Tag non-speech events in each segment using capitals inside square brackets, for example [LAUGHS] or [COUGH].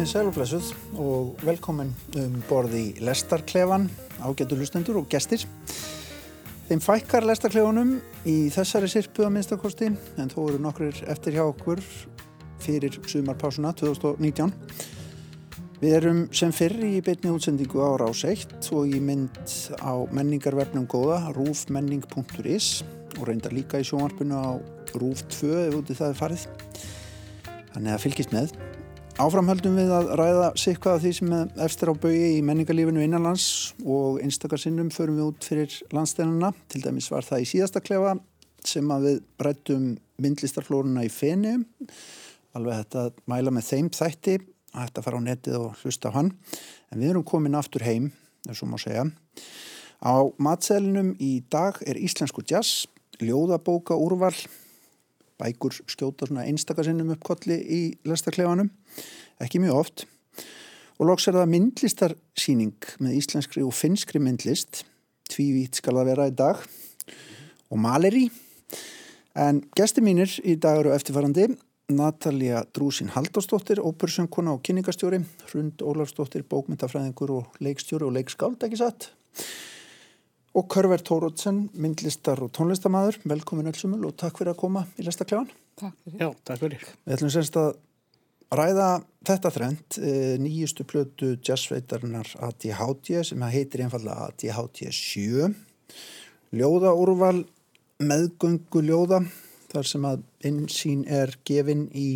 Komið sæluflæsuð og velkomin um borði Lestarklefan, ágættu hlustendur og gestir. Þeim fækkar Lestarklefanum í þessari sirpu að minnstakosti en þó eru nokkur eftir hjá okkur fyrir sumarpásuna 2019. Við erum sem fyrr í beitni útsendingu á Rás 1 og í mynd á menningarvefnum góða rúfmenning.is og reyndar líka í sjónvarpinu á Rúf 2 ef úti það er farið. Þannig að fylgist með. Áframhöldum við að ræða sikvað af því sem eftir á baui í menningarlífinu innanlands og einstakarsinnum förum við út fyrir landsteinuna. Til dæmis var það í síðasta klefa sem við rættum myndlistarflórunna í feni. Alveg þetta að mæla með þeim þætti að þetta fara á netið og hlusta á hann. En við erum komin aftur heim, eins og má segja. Á matselinum í dag er íslensku jazz, ljóðabóka úrval, bækur skjóta svona einstakasinnum uppkolli í lestaklefanum, ekki mjög oft. Og loks er það myndlistarsýning með íslenskri og finskri myndlist, tvívít skal það vera í dag, og maleri. En gesti mínir í dag eru eftirfarandi, Natalia Drúsin Haldarsdóttir, ópersöngkona og kynningastjóri, Hrund Ólafsdóttir, bókmyndafræðingur og leikstjóri og leikskáld, ekki satt? Og Körver Tórótsen, myndlistar og tónlistamæður, velkomin öllsumul og takk fyrir að koma í Lestaklegan. Takk fyrir. Já, takk fyrir. Við ætlum semst að ræða þetta þrend, nýjustu plötu jazzveitarnar ADHD sem heitir einfallega ADHD 7. Ljóða úrval, meðgöngu ljóða, þar sem að einsýn er gefin í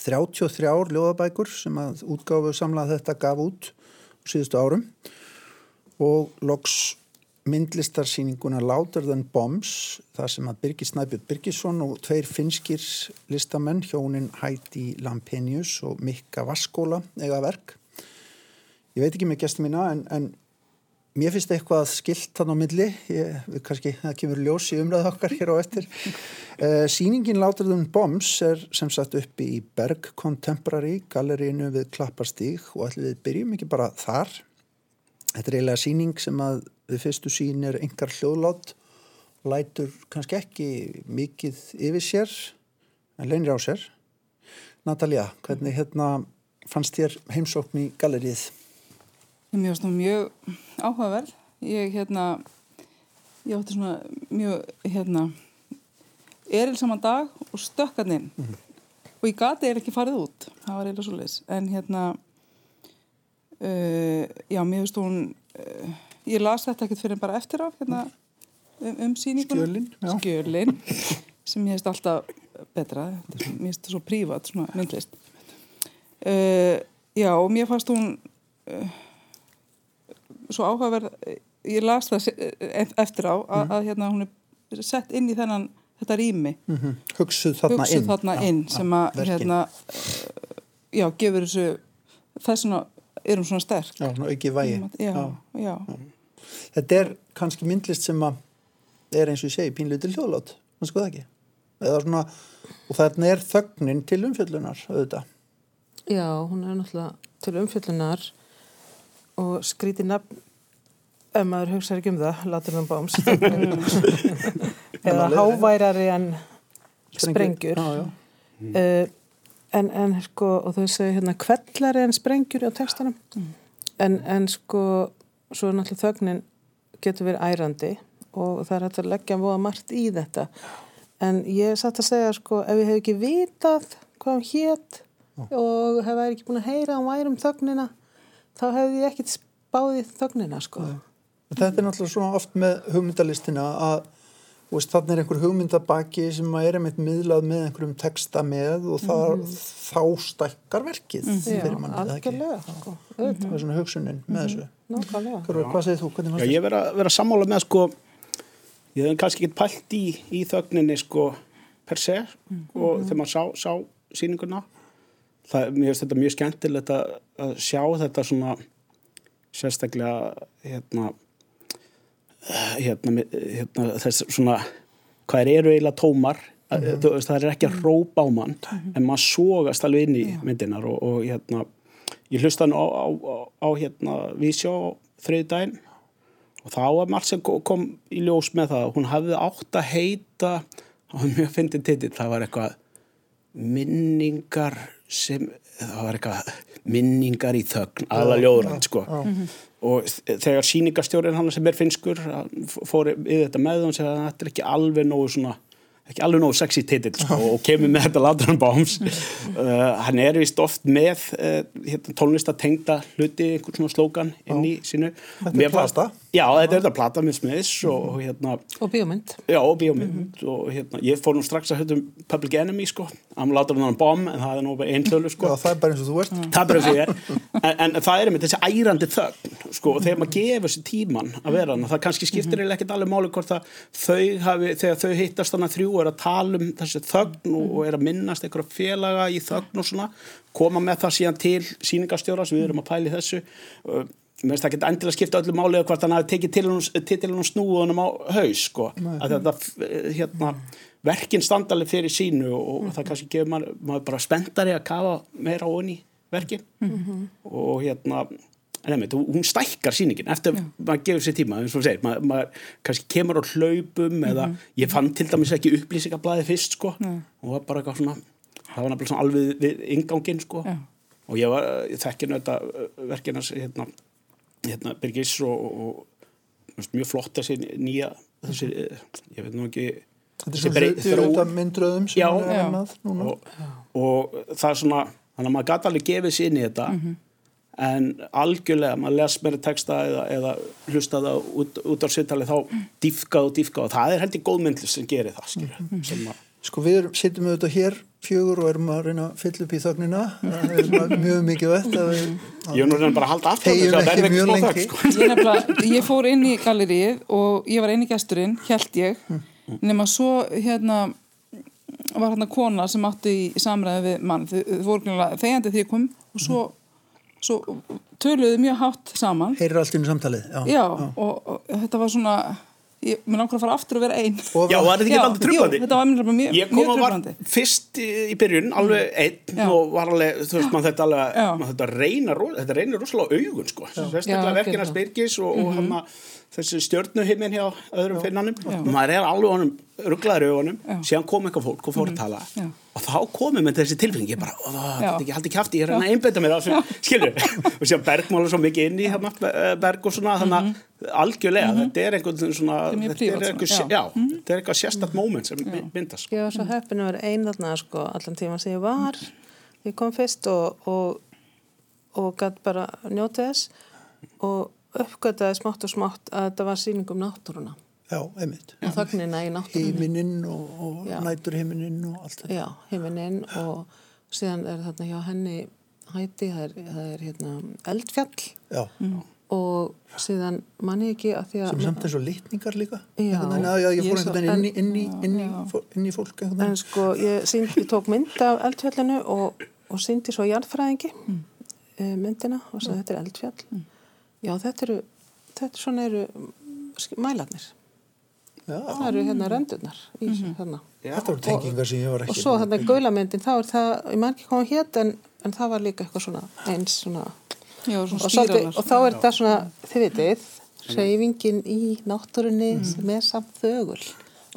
33 ljóðabækur sem að útgáfu samlað þetta gaf út síðustu árum og loks myndlistarsýninguna Louder Than Bombs þar sem að Birgir Snæbjörn Birgisson og tveir finskir listamenn hjónin Heidi Lampenius og Mikka Vaskóla eiga verk. Ég veit ekki með gestur mína en, en mér finnst eitthvað skilt þann á milli. Ég, við kannski, það kemur ljós í umræðu okkar hér á eftir. Uh, [LAUGHS] sýningin Louder Than Bombs er sem sagt uppi í Berg Contemporary gallerínu við Klapparstíg og ætlum við byrjum ekki bara þar. Þetta er eiginlega síning sem að við fyrstu sín er engar hljóðlátt og lætur kannski ekki mikið yfir sér en leynir á sér. Natalia, hvernig hérna fannst þér heimsókn í gallerið? Mér finnst það mjög áhugaverð. Ég hérna, ég átti svona mjög hérna, eril saman dag og stökkan inn mm -hmm. og ég gati er ekki farið út. Það var eiginlega svo leiðis. En hérna, Uh, já, mér finnst hún uh, ég las þetta ekkert fyrir bara eftir af hérna, um, um síningunum Skjölin, Skjölin sem ég finnst alltaf betra. Mér finnst þetta svo prívat, svona myndlist. Uh, já, og mér fannst hún svo áhugaverð ég las það eftir á að, mm. að hérna, hún er sett inn í þennan þetta rými. Mm -hmm. hugsuð þarna hugsuð inn, þarna já, inn já, sem að hérna, já, gefur þessu þessuna erum svona sterk Já, svona ekki vægi. já, já, já. Þetta er kannski myndlist sem að er eins og ég segi pínleiti hljóðlátt, þannig sko það ekki. Eða svona, og þarna er þögnin til umfjöllunar, auðvitað. Já, hún er náttúrulega til umfjöllunar og skríti nafn ef maður hugsa ekki um það, látur það báms [LAUGHS] eða háværari en sprengjur Já, já. uh, en, en sko og þau segja hérna kvellari en sprengjur á textanum. En, en sko svo náttúrulega þögnin getur verið ærandi og það er hægt að leggja voða margt í þetta. En ég satt að segja sko ef ég hef ekki vitað hvað hún hétt og hef ekki búin að heyra á værum þögnina þá hefði ég ekkert spáðið þögnina sko. Þetta er náttúrulega svona oft með hugmyndalistina að veist, þannig er einhver hugmyndabaki sem er einmitt miðlað með einhverjum texta með og það, þá stækkar verkið Já, fyrir manni, eða ekki? algjörlega sko, Það er svona hugsunin með þessu. nákvæmlega. Hver, hvað segir þú? Hvernig Já, fannst ég verið að vera sammála með sko, ég hef kannski ekki pælt í, í þögninni sko per se og þegar maður sá, sá sýninguna, það, mér finnst þetta mjög skemmtilegt að, að sjá þetta svona sérstaklega hérna, hérna, hérna þess svona, hvað eru eiginlega tómar, mm veist, það er ekki að rópa á mann, en maður sógast alveg inn í myndinar og, og hérna, ég hlusta hann á, á, á, á hérna vísjó þriði daginn og þá var margt sem kom- í ljós með það hún hafði átt að heita var mjög fyndið titill það var eitthvað minningar sem það var eitthvað minningar í þögn, aðla ljóðrænt sko og þegar sýningarstjórin hann sem er finskur fór við þetta með hann og segja að þetta er ekki alveg nógu svona ekki alveg nógu sexy titill sko, [LAUGHS] og kemur með þetta Ladran Bombs uh, hann er vist oft með uh, hérna, tónlistatengda hluti einhvern svona slókan inn í sínu. Þetta er plata. Já, þetta er þetta plata með Smiths og, og hérna Og bíómynd. Já, og bíómynd. Og hérna, ég fór nú strax að hlutum Public Enemy, sko, I'm látur hann bomb en það er nú bara einn hlölu, Já, sko það er bara eins og þú ert. það er bara eins og ég er. En, en það er með þessi ærandi þögn sko, og þegar maður gefur sér tíman að vera hana það kannski skiptir eiginlega ekkert alveg máli hvort að þau hafi, þegar þau hittast þannig þrjú er að tala um þessi þögn og, og er að minnast einhverja félaga í þögn og svona, koma með það síðan til sýningarstjóra sem við erum að pæli þessu mér finnst það ekki endilega skipta öllu máli eða hvort hann hafi tekið titilunum snúðunum á haus sko, að þetta eh, hérna, verkin standalið fyrir sínu og, og það kannski gefur maður, maður bara spenntari að kafa meira á onni verkin. Og hérna en einmitt, hún stækkar sýningin eftir að maður gefur sér tíma, eins og þú segir maður, maður kannski kemur á hlaupum eða ég fann til dæmis ekki upplýsingablaði fyrst sko, og var bara eitthvað svona það var svona alveg við ingangin sko, Já. og ég var ég þekki þetta verkinas hérna, hérna Birgis og, og, mjög flott þessi nýja þessi, eh, ég veit nú ekki Þetta er þessi sem brey- þau eru þetta myndröðum Já. Já. að með núna. og, og það er svona þannig að maður gæti alveg gefið sér inn í þetta en algjörlega maður les meira texta eða, eða hlusta það út, út á svittali þá dýfka og dýfka og það er heldur góð myndlist sem gerir það skilur, sem að Sko við sittum auðvitað hér fjögur og erum að reyna að fylla upp í þögnina. Það er mjög mikið vett ég er nú reyna bara að halda aftur þess að verði ekki smá lengi. þögn sko. Ég, nefnilega, ég fór inn í gallerið og ég var eini gesturinn, held ég nema svo hérna var hérna kona sem átti í samræði við mann, þau voru greinilega þegjandi því ég kom og svo, svo töluðu mjög hátt saman Heyrir allt inn í samtalið. Já. já, og, og þetta var svona ég mér langar að fara aftur að vera einn Og Já, var þetta ekki aldrei trúbandi? Jú, þetta var mér mjög, Ég kom mjög og var trúbandi fyrst í, í byrjun alveg einn Já. og var alveg, þú veist, maður þetta alveg maður þetta reyna, þetta reynir rosalega á augun sko, sérstaklega verkina það. Spyrgis og, Mhm. og hann þessi stjörnuhimmin hjá öðrum finnanum maður er alveg honum rugglaður. Mhm. síðan kom eitthvað fólk og fór að tala Já. Og þá komið með þessi tilfinning ég bara, ó, Já. þetta ekki haldið kæfti, ég er að einbeita mér á þessu, skilur [LAUGHS] og síðan bergmála svo mikið inn í hérna, berg og svona, þannig að algjörlega, þetta er einhvern svona Mhm. Þetta er þetta er prívat einhver, já, já. Mhm. þetta er eitthvað sérstætt moment sem myndast sko. Ég var svo heppin að vera ein þarna sko allan tíma sem ég var. Ég kom fyrst og, og, og gætt bara njótið þess og uppgötaði smátt og smátt að þetta var sýning um náttúruna Já, einmitt. og þögnina í náttúrunni. Hímininn og, og Já. næturhímininn og allt þetta. Já, heiminin og síðan er þarna hjá henni hæti, það er, það er hérna eldfjall Já, og síðan manni ekki að því að sem samt er svo litningar líka. Já. Já, já, ég fór einhvern veginn inn í, inn í, inn inn í fólk En sko, ég, sínd, ég tók mynd af eldfjallinu og, og síndi svo jarðfræðingi mm. myndina og svo þetta er eldfjall. Já, þetta eru, þetta svona eru mælarnir. Já, Það eru hérna röndurnar í mm -hmm. hérna. þetta voru tengingar sem ég var ekki... Og svo þarna gaulamyndin, þá er það, ég maður ekki koma hér, en, en það var líka eitthvað svona eins svona. Já, Og, svona svolítið, spíralar og þá er þetta svona, þið vitið, reyfingin í náttúrunni sem er samt þögul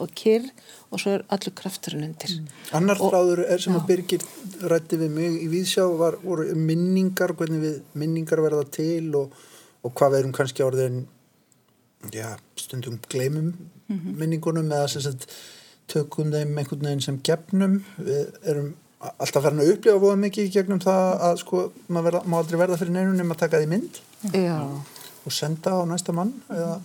og kyrr og svo er allur krafturinn undir. Annar Og- þráður er sem að Birgir rætti við mig í Víðsjá var, voru minningar, hvernig við minningar verða til og, og hvað við erum kannski orðin já, stundum gleymum minningunum eða sem sagt tökum þeim einhvern veginn sem gefnum við erum alltaf farin að upplifa voða mikið í gegnum það að sko maður verða, má aldrei verða fyrir neinum nema að taka því mynd Já. og senda á næsta mann eða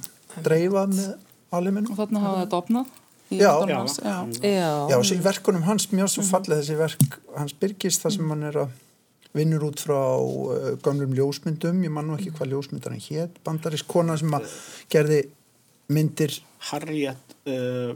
dreifa með alheiminu og þarna hafa þetta opnað Já. Já. já. Já. Já, og þessi verkunum hans, mjög svo fallið þessi verk hans Birgis, það sem hann er að vinnur út frá uh, gamlum ljósmyndum, ég man nú ekki hvað ljósmyndar hann hétt, bandarís kona sem að gerði myndir. Harriet uh,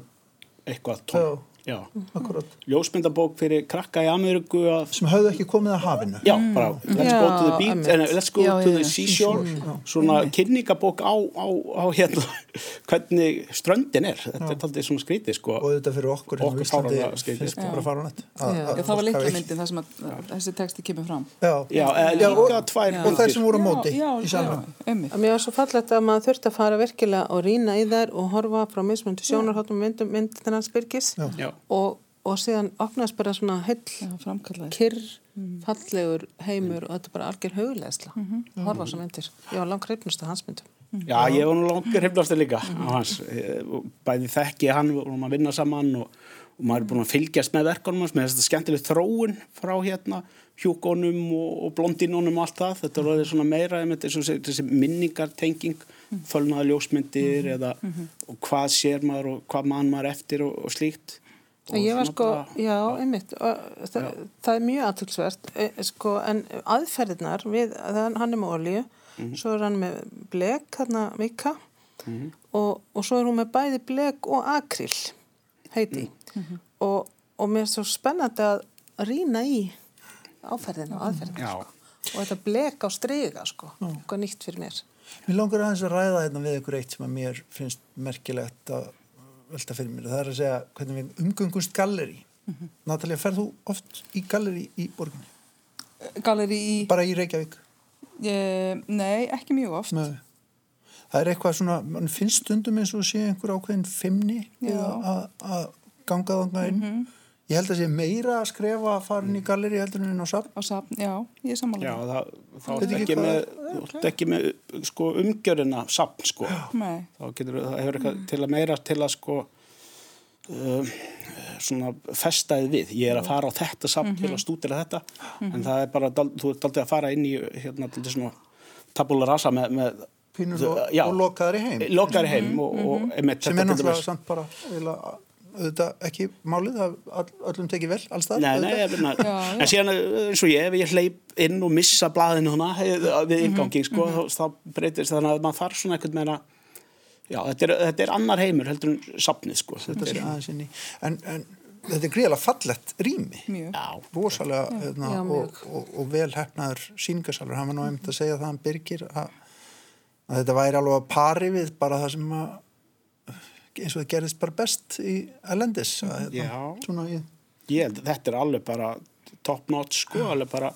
eitthvað tóm já. akkurat, ljósmyndabók fyrir krakka í Ameríku að sem höfðu ekki komið að hafinu. Já, bara, let's go to the Já, beach einmitt. en let's go Já, to já, the já. seashore. Svona kynningabók á, á, á hérna, [LAUGHS] hvernig ströndin er. Þetta er taldið svona skrítið sko. Og þetta fyrir okkur hérna á Okkur Íslandi finnst sko. bara Já. að- Já, að það var hafi- myndin þar sem að, að þessi texti kemur fram. Já, Já, Já, líka og- tvær og þær sem voru á móti já, í já, einmitt. Mér var svo fallegt að maður þurfti að fara virkilega og rýna í þær og horfa frá mismundu sjónarhóttum myndum myndin hans Birgis. Já. Og, og síðan opnaðist bara svona framkallaði. kyrr, fallegur heimur og þetta er bara algjör hugleðsla horfa á sem myndir, ég var langt hreifnust að hans myndum. Já, ég var nú langur hefnastur líka á hans, Eh, bæði þekki hann og að vinna saman og, og maður er búin að fylgjast með verkanum hans með þetta skemmtileg þróun frá hérna hjúkonum og, og blondinunum og allt það, þetta var svona meira einmitt, eins og þessi, þessi minningartenging fölnaða ljósmyndir eða og hvað sér maður og hvað mann maður eftir og, og slíkt Ég var sko, bara- já, einmitt, og það, það er mjög aðtilsvert, sko, en aðferðirnar við, það, hann er með olíu, svo er hann með blek, hérna vika, og, og svo er hún með bæði blek og akril, heiti, og, og mér er svo spennandi að rýna í áferðinu og aðferðinu, Já. sko, og þetta blek á strega, sko, eitthvað nýtt fyrir mér. Mér langar aðeins að ræða hérna við ykkur eitt sem að mér finnst merkilegt að velta fyrir mér. Það er að segja hvernig við umgöngumst galleri. Natalja, ferð þú oft í galleri í borginni? Galeri í, Bara í Reykjavík? e, nei, ekki mjög oft. Nei. Það er eitthvað svona, mann finnst stundum eins og sé einhver ákveðin fimmni að ganga þangað inn. Ég held að sé meira að skrefa að fara inn í galleri heldur en inn á safn. Á safn, já, ég er sammála. Já, það, þá Veit ertu ekki með, sko, umgjörina sapn sko. Nei, þá getur það hefur eitthvað til að meira til að sko um, svona festaði við. Ég er að fara á þetta samt til að stúdira þetta. En það er bara, þú ert aldrei að fara inn í hérna til svona tabula rasa með, með Pínur og, og lokaðar í heim. lokar heim og, og einmitt Sem þetta er náttúrulega samt bara eiginlega, auðvitað ekki málið, all- öllum tekið vel alls það. Nei, nei, ég finna, Já, já. en síðan eh, eins og ég, ef ég hleyp inn og missa blaðinu hana eh, við inngangi, sko, þá, þá breytist þannig að maður þarf svona einhvern meira já, þetta er, þetta er annar heimur heldur en sapnið, sko. Þetta sé aðeins inn í en, en þetta er gríðalega fallett rými. Rosalega hérna, Já, og, mjög. og, og vel hefnaður síningasalur, hann var nú einmitt að segja það hann Birgir að, að þetta væri alveg að pari við bara það sem að eins og það gerðist bara best í Elendis að, hérna, Já. svona, ég, ég held að þetta er alveg bara top notch sko, alveg bara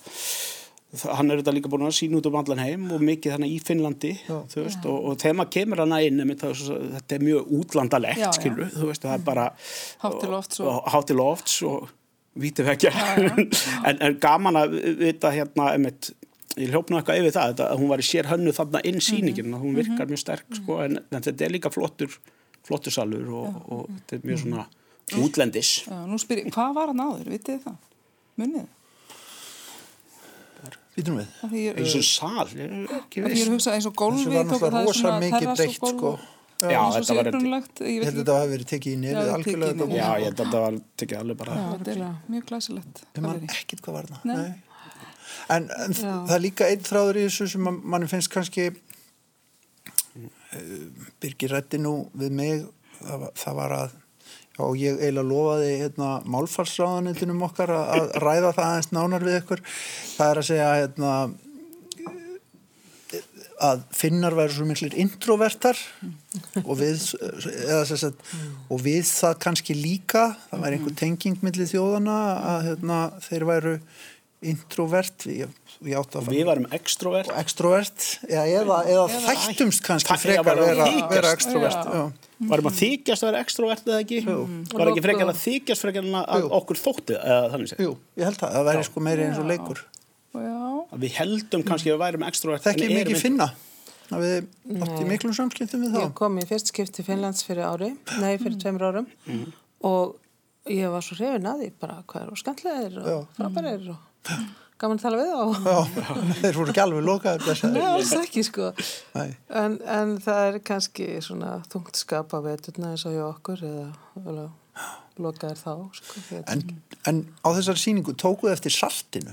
hann er þetta líka búin að sína út um allan heim og mikið þannig í Finnlandi Já. veist, og, og þegar maður kemur hana inn einmitt, það, er svo- þetta er mjög útlandalegt Já, já. skilur, þú veist, það er bara Hátt til lofts og- og, hátt til lofts og vítið vekja [LAUGHS] en, en gaman að vita hérna einmitt, ég hljópna eitthvað yfir það að hún var í sér hönnu þarna inn sýningin Mhm. að hún virkar mjög sterk sko, en, en þetta er líka flottur flottur salur og, og þetta er mjög svona útlendis. Já, nú spyr ég, hvað var hann áður, vitið þið það? Munnið? býtum við? Eins og sal, ég er ekki því ég er veist að hugsa eins og þessu gólfi var náttúrulega rosa mikið breytt sko. Já, og þetta var- upprunalegt, ég held að þetta hafi verið tekið í Já, nefið. algjörlega. Já, ég held að þetta var tekið alveg bara Já, þetta er mjög glæsilegt. Man gallerí. ekkert hvað var það en, það er líka einn þráður í þessu sem mann finnst kannski uh, Birgir rætti nú við mig það það var að já, ég eiginlega lofaði hérna, málfarsráðanitunum okkar að, ræða það aðeins nánar við ykkur. Það er að segja hérna, að finnar væri svo miklir introvertar og við sagt, og við það kannski líka. Það væri einhver tenging millir þjóðana að hérna, þeir væru introvert ég, ég átti að Við varum extrovert. Og extrovert eða, eða, eða þættumst kannski Það- frekar já, vera, vera extrovert Já. já. Varum að þykjast að vera extrovert eða ekki? Var ekki frekar að þykjast frekar að okkur þótti eða þannig séð? Jú, ég held það, það væri sko meiri eins og leikur. Já, Að Við heldum kannski að við værum extrovert ég erum mikið ekki- finna? Að við átti í miklum samskiptum við Ég þá kom í fyrst skipti til Finnlands fyrir ári, nei fyrir tveimur árum. Og ég var svo hrifin að því bara hvað eru skemmtlegir og frábærir og gaman að tala við þá. Já, þeir voru ekki alveg lokaðir Nei, alls ekki sko. Nei. En, en það er kannski svona þungt skap á veturna eins og hjá okkur eða lokaðir þá. Sko, En, en á þessari sýningu tókuð eftir saltinu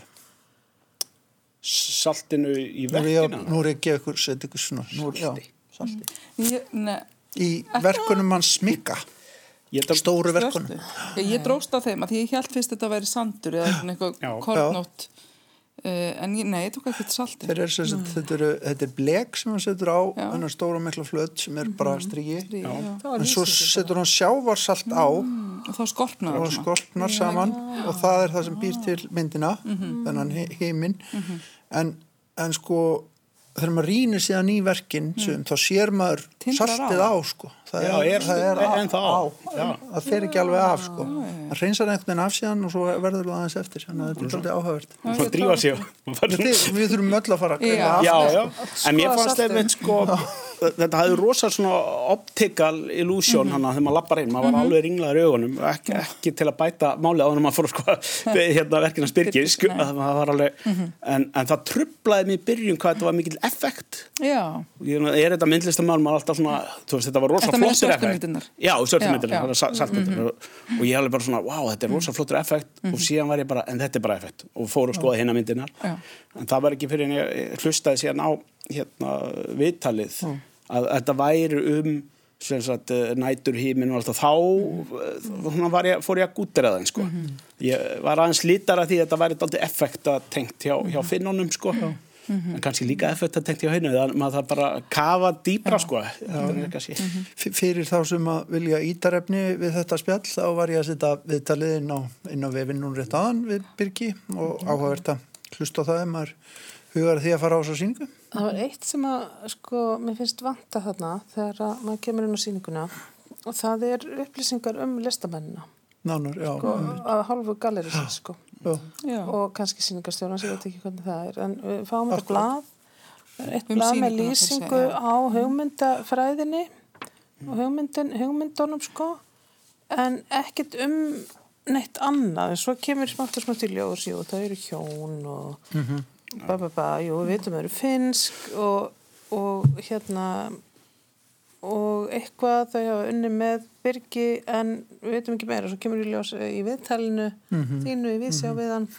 saltinu í er verkina nú er ég að gefa ykkur, setja ykkur svona er, salti. ég, ne, Í verkunum Ég tók- Stóru verkunum. Ég, ég dróst á þeim að því ég held fyrst þetta að væri sandur eða Já. eitthvað kornótt. Uh, en ég, nei, ég tók ekkert salti sem sagt, þetta, eru, þetta er blek sem hann setur á Já. hennar stóra mikla flöt sem er bara strígi Því, já. en svo setur hann sjávarsalt á og þá skorpnaði og hann skolpnar saman og það er það sem býr til myndina Mhm. þennan he- heiminn en, en sko þegar maður rýnir síðan í verkin sem, þá sér maður Mm. Tindrar saltið á. á sko. Það Já, er- það er á. Já. það fer ekki alveg af sko. Það reynsar einhvern veginn af síðan og svo verður það aðeins eftir þannig að þetta er svolítið áhugavert. Svo drífa og Þið, við þurfum öll að fara að greina af Já, já, en mér Skoða fannst einmitt sko þetta hafði rosa svona optical illusion hana þegar maður lappar inn, maður var alveg ringlaður í augunum, ekki, ekki til að bæta málið á þannig að maður fór sko [LAUGHS] hérna verkina spyrkir, sko, það var alveg en, en það trublaði mér í byrjun hvað þetta var mikil effekt. Já, ég er þetta myndlistamál, maður alltaf svona veist, þetta var rosa Þetta svörtu effekt? Já, svörtu Já, myndirnar, já. það er saltmyndirnar. Og, og ég alveg bara svona, wow, þetta er rosa flottur effekt og síðan var ég bara, en þetta er bara effekt. Og fór að skoða hérna myndirnar en það var ekki fyrir en ég hlustaði síðan á hérna, viðtalið að þetta væri um sem sagt, eh, nætur hímin og alltaf þá mm. var ég, fór ég að gútera það sko. ég var aðeins lítar að því að þetta væri dálítið effekta tengt hjá, hjá finnunum sko. en kannski líka effekta tengt hjá hennu þannig að maður það bara kafa dýpra sko. Er F- fyrir þá sem að vilja ítarefni við þetta spjall þá var ég að setja viðtalið inn á, inn á vefinn núna rétt aðan við Birgi og áhugavert að hlusta á það ef maður hugar að því að fara á þessu síningu Það var eitt sem að, sko, mér finnst vanta þarna þegar að maður kemur inn á sýninguna og það er upplýsingar um listamennina. Nánar, já, og að hálfu gallerisins, sko. já. já. Og kannski sýningarstjórnans, ég veit ekki hvernig það er, en við fáum þetta blað, eitt Um blað með lýsingu á hugmyndafræðinni og hugmyndin, hugmyndunum, sko, en ekkert um neitt annað, en svo kemur smátt og smátt í ljós, jú, það eru hjón og ba, ba, ba, jú, við veitum að það eru finnsk og, og hérna og eitthvað þau hafa unni með Birgi en við veitum ekki meira svo kemur í ljós í viðtalinu þínu í vísi á viðan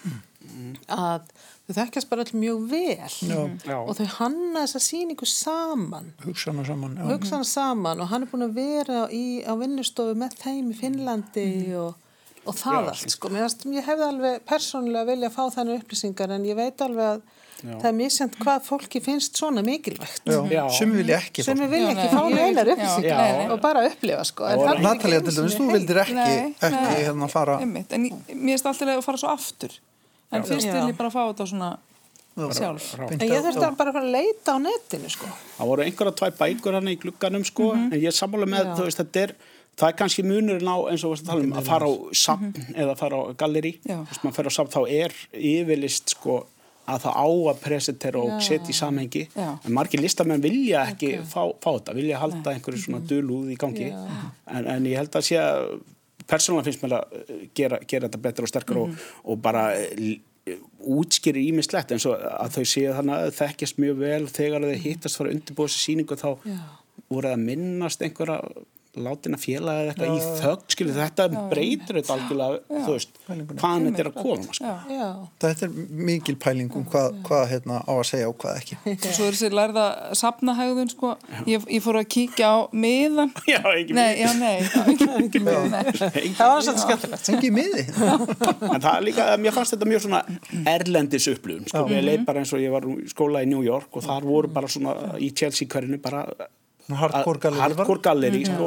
að þau þekkjast bara allir mjög vel Já. Já. og þau hanna þessa sýningu saman hugsana saman og já. hugsa hana saman og hann er búin að vera í, á vinnustofu með þeim í Finnlandi og, og það Já. allt sko. Ég hefði alveg persónulega vilja fá þannig upplýsingar en ég veit alveg að Já. það er misjant hvað fólki finnst svona mikilvægt. Sem vilja ekki sem vilja ekki fá neinar upplýsingar og bara upplifa sko. Einu til dæmis, þú vildir ekki, Nei, ekki nei. hérna fara. Einmitt, en mér finnst alltaf að fara svo aftur. En fyrst vil ég bara fá þetta svona sjálf. En ég þurfti að bara fara að leita á netinu sko. Það voru einhverja tvær bækur hann í glugganum sko, en ég er sammála með, þú veist, þetta er það er kannski munurinn á, eins og að tala um að fara á sapn eða fara á galleri veist, maður fer á sapn, þá er yfirlist sko að það á að presentera og setja í samhengi. Já. en margir listamenn vilja ekki fá, fá þetta, vilja halda einhverju svona dulúð í gangi. En, en ég held að sé að persónulega finnst mér að eh, gera, gera þetta betur og sterkur og, og bara eh, útskýrir ímislegt eins og að þau séu þannig að þekkjast mjög vel þegar þau hittast fara undirbúið þessi síningu þá Já. voru að minnast einhverja látina félaga eða eitthvað í þögg skilur þetta breytir þetta algjörlega þú veist, hvaðan þetta er að koma sko. Þetta er mikil pæling um hvað, hvað hérna, á að segja og hvað ekki. [LAUGHS] Og svo er þessi lærða safnahægðun sko. ég, ég fór að kíkja á miðan [LAUGHS] Já, ekki nei, já, nei, [LAUGHS] ekki miðan. Það var svolítið skemmtilegt. Engi miði. En það er líka, mér fannst þetta mjög svona erlendis upplifun, sko, við leið bara eins og ég var í skóla í New York og þar voru bara svona í Chelsea hverjunu bara Hardcore var- hardcore gallerí sko.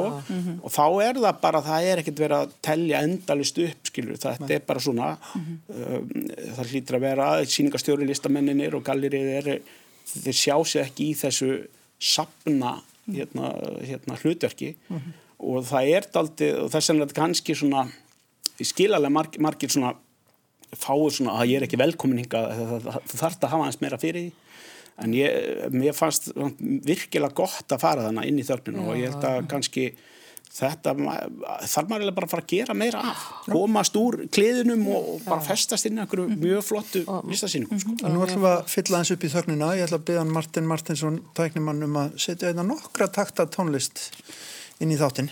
og þá er það bara, það er ekkert verið að telja endalist upp, skilur, þetta er bara svona um, það hlýtur að vera síningastjóri listamenninir og gallerið er, þeir sjá sig ekki í þessu sapna hérna, hérna hlutverki. Og það er daldi, og þess vegna er þetta kannski svona skilalega marg, margir svona fáið svona að ég er ekki velkomin hingað þú þarft að hafa hans meira fyrir því en ég, mér fannst virkilega gott að fara þannig inn í þögninu og ég held að kannski þetta þarf maður bara að fara að gera meira af komast úr kliðunum og bara festast inn í einhverju mjög flottu listasýningum sko. En nú ætlum við að fylla eins upp í þögnina. Ég ætla að byggja Martin Martinsson, tæknimann, um að setja einna nokkra takta tónlist inn í þáttinn.